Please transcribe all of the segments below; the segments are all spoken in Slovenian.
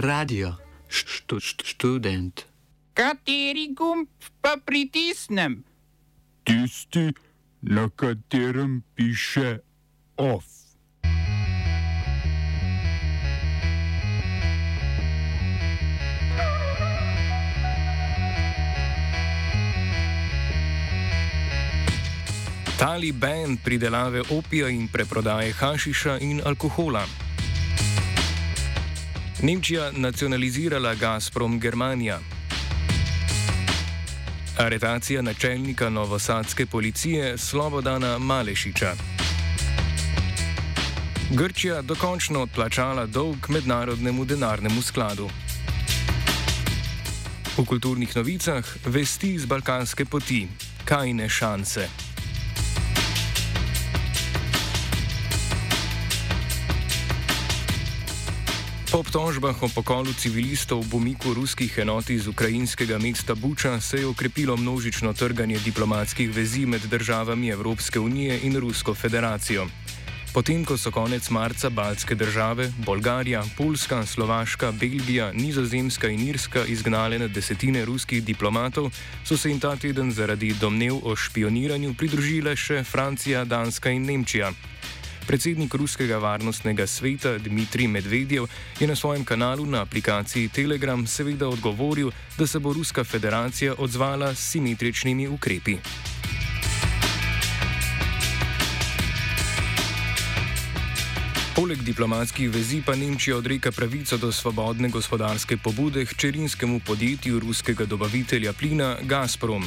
radio, štu, štu, študent. Kateri gumb pa pritisnem? Tisti, na katerem piše OF. Taliban pridelave opija in preprodaje hašiša in alkohola. Nemčija nacionalizirala Gazprom Germanija. Aretacija načelnika novosadske policije Slobodana Malešiča. Grčija dokončno odplačala dolg mednarodnemu denarnemu skladu. V kulturnih novicah vesti z balkanske poti, kajne šanse. Obtožbah o pokolu civilistov v umiku ruskih enot iz ukrajinskega mesta Buča se je okrepilo množično trganje diplomatskih vezi med državami Evropske unije in Rusko federacijo. Potem, ko so konec marca baltske države, Bolgarija, Poljska, Slovaška, Belgija, Nizozemska in Irska izgnale na desetine ruskih diplomatov, so se jim ta teden zaradi domnev o špioniranju pridružile še Francija, Danska in Nemčija. Predsednik ruskega varnostnega sveta Dmitrij Medvedjev je na svojem kanalu na aplikaciji Telegram seveda odgovoril, da se bo Ruska federacija odzvala s simetričnimi ukrepi. Poleg diplomatskih vezi pa Nemčija odreka pravico do svobodne gospodarske pobude hčerinskemu podjetju ruskega dobavitelja plina Gazprom.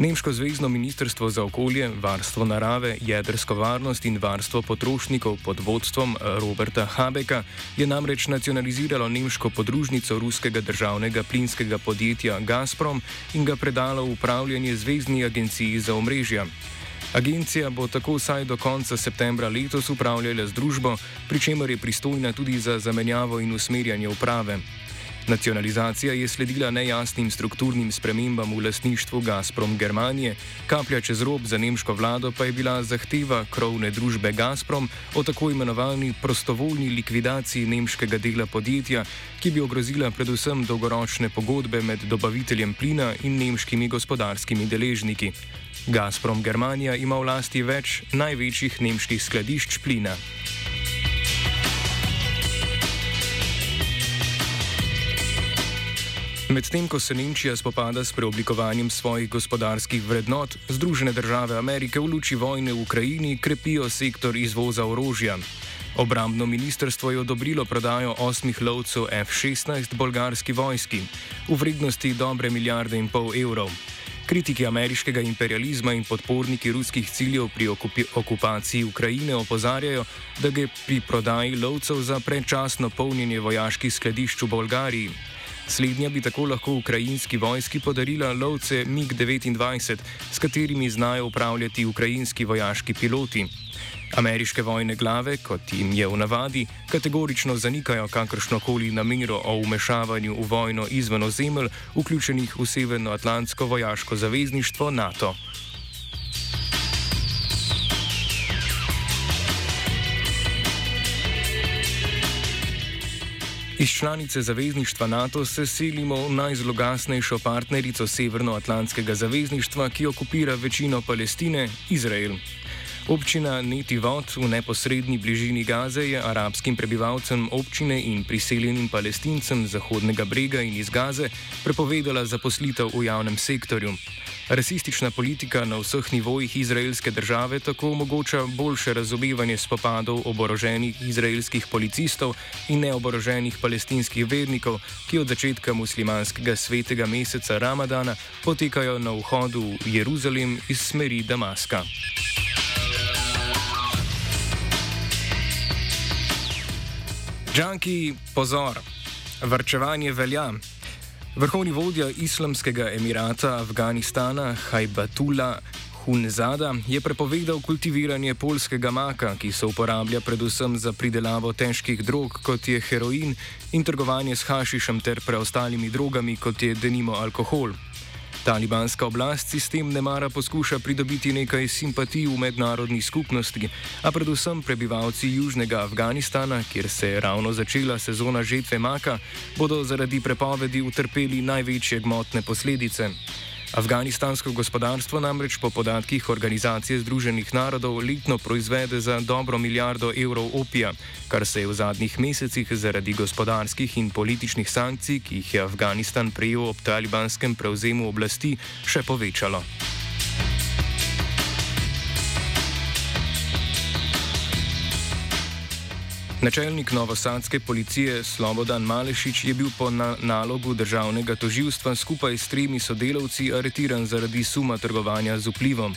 Nemško zvezdno ministrstvo za okolje, varstvo narave, jedrsko varnost in varstvo potrošnikov pod vodstvom eh, Roberta Habeka je namreč nacionaliziralo nemško podružnico ruskega državnega plinskega podjetja Gazprom in ga predalo v upravljanje Zvezdni agenciji za omrežja. Agencija bo tako vsaj do konca septembra letos upravljala z družbo, pri čemer je pristojna tudi za zamenjavo in usmerjanje uprave. Nacionalizacija je sledila nejasnim strukturnim spremembam v lasništvu Gazprom Germanije, kaplja čez rob za nemško vlado pa je bila zahteva krovne družbe Gazprom o tako imenovani prostovoljni likvidaciji nemškega dela podjetja, ki bi ogrozila predvsem dolgoročne pogodbe med dobaviteljem plina in nemškimi gospodarskimi deležniki. Gazprom Germanija ima v lasti več največjih nemških skladišč plina. Medtem ko se Nemčija spopada s preoblikovanjem svojih gospodarskih vrednot, Združene države Amerike v luči vojne v Ukrajini krepijo sektor izvoza orožja. Obrambno ministrstvo je odobrilo prodajo osmih lovcev F-16 bolgarski vojski v vrednosti dobre milijarde in pol evrov. Kritiki ameriškega imperializma in podporniki ruskih ciljev pri okupi okupaciji Ukrajine opozarjajo, da gre pri prodaji lovcev za predčasno polnjenje vojaških skladišč v Bolgariji. Slednja bi tako lahko ukrajinski vojski podarila lovce MiG-29, s katerimi znajo upravljati ukrajinski vojaški piloti. Ameriške vojne glave, kot jim je v navadi, kategorično zanikajo kakršnokoli namero o umešavanju v vojno izven ozemelj, vključenih v Severnoatlantsko vojaško zavezništvo NATO. Iz članice zavezništva NATO se selimo v najzlogasnejšo partnerico Severnoatlantskega zavezništva, ki okupira večino Palestine, Izrael. Občina Netivot v neposrednji bližini Gaze je arabskim prebivalcem občine in priseljenim palestincem Zahodnega brega in iz Gaze prepovedala zaposlitev v javnem sektorju. Rasistična politika na vseh nivojih izraelske države tako omogoča boljše razumevanje spopadov oboroženih izraelskih policistov in neoboroženih palestinskih vernikov, ki od začetka muslimanskega svetega meseca Ramadana potekajo na vhodu v Jeruzalem iz smeri Damaska. Džanki, pozor, vrčevanje velja. Vrhovni vodja Islamskega emirata Afganistana Hajbatula Hunzada je prepovedal kultiviranje polskega maka, ki se uporablja predvsem za pridelavo težkih drog, kot je heroin, in trgovanje s hašišem ter preostalimi drogami, kot je denimo alkohol. Talibanska oblast sistem ne mara poskuša pridobiti nekaj simpatij v mednarodni skupnosti, a predvsem prebivalci južnega Afganistana, kjer se je ravno začela sezona žetve maka, bodo zaradi prepovedi utrpeli največje gmotne posledice. Afganistansko gospodarstvo namreč po podatkih Organizacije Združenih narodov letno proizvede za dobro milijardo evrov opija, kar se je v zadnjih mesecih zaradi gospodarskih in političnih sankcij, ki jih je Afganistan prejel ob talibanskem prevzemu oblasti, še povečalo. Načelnik novosadske policije Slobodan Malešič je bil po na nalogu državnega toživstva skupaj s tremi sodelavci aretiran zaradi suma trgovanja z vplivom.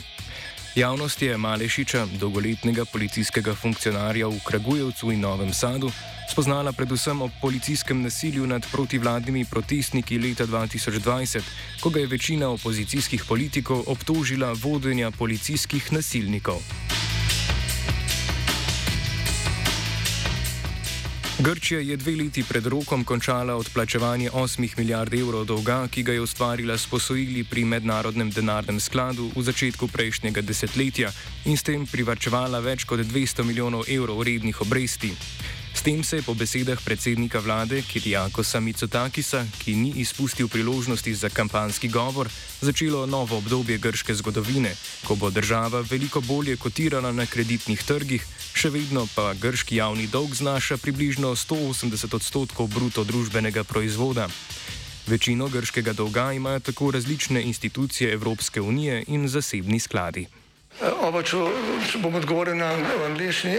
Javnost je Malešiča, dolgoletnega policijskega funkcionarja v Kragujevcu in Novem Sadu, spoznala predvsem o policijskem nasilju nad protivladnimi protestniki leta 2020, ko ga je večina opozicijskih politikov obtožila vodenja policijskih nasilnikov. Grčija je dve leti pred rokom končala odplačevanje 8 milijard evrov dolga, ki ga je ustvarila s posojili pri mednarodnem denarnem skladu v začetku prejšnjega desetletja in s tem privrčevala več kot 200 milijonov evrov rednih obresti. S tem se je po besedah predsednika vlade Kirjakosa Mitsotakisa, ki ni izpustil priložnosti za kampanski govor, začelo novo obdobje grške zgodovine, ko bo država veliko bolje kotirala na kreditnih trgih, še vedno pa grški javni dolg znaša približno 180 odstotkov bruto družbenega proizvoda. Večino grškega dolga imajo tako različne institucije Evropske unije in zasebni skladi. Oba, če, če bom odgovoril na angliški.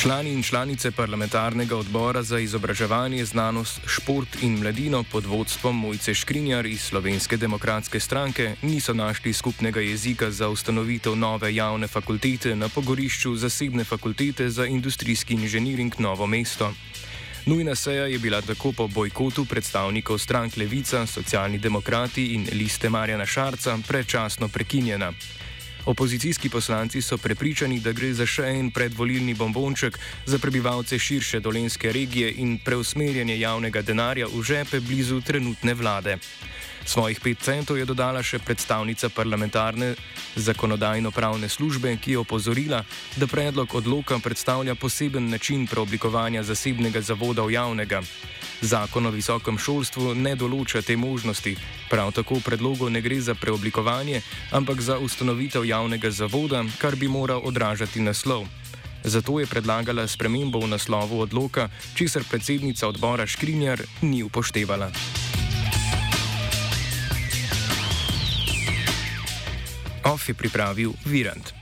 Člani in članice parlamentarnega odbora za izobraževanje, znanost, šport in mladino pod vodstvom Mojce Škrinjar iz Slovenske demokratske stranke niso našli skupnega jezika za ustanovitev nove javne fakultete na pogorišču zasebne fakultete za industrijski inženiring Novo mesto. Nujna seja je bila tako po bojkotu predstavnikov strank Levica, Socialni demokrati in liste Marjana Šarca predčasno prekinjena. Opozicijski poslanci so prepričani, da gre za še en predvolilni bombonček za prebivalce širše dolenske regije in preusmerjanje javnega denarja v žepe blizu trenutne vlade. Svojih pet centov je dodala še predstavnica parlamentarne zakonodajno-pravne službe, ki je opozorila, da predlog odloka predstavlja poseben način preoblikovanja zasebnega zavoda v javnega. Zakon o visokem šolstvu ne določa te možnosti, prav tako v predlogu ne gre za preoblikovanje, ampak za ustanovitev javnega zavoda, kar bi moral odražati naslov. Zato je predlagala spremembo v naslovu odloka, česar predsednica odbora Škrinjar ni upoštevala. OF je pripravil Virant.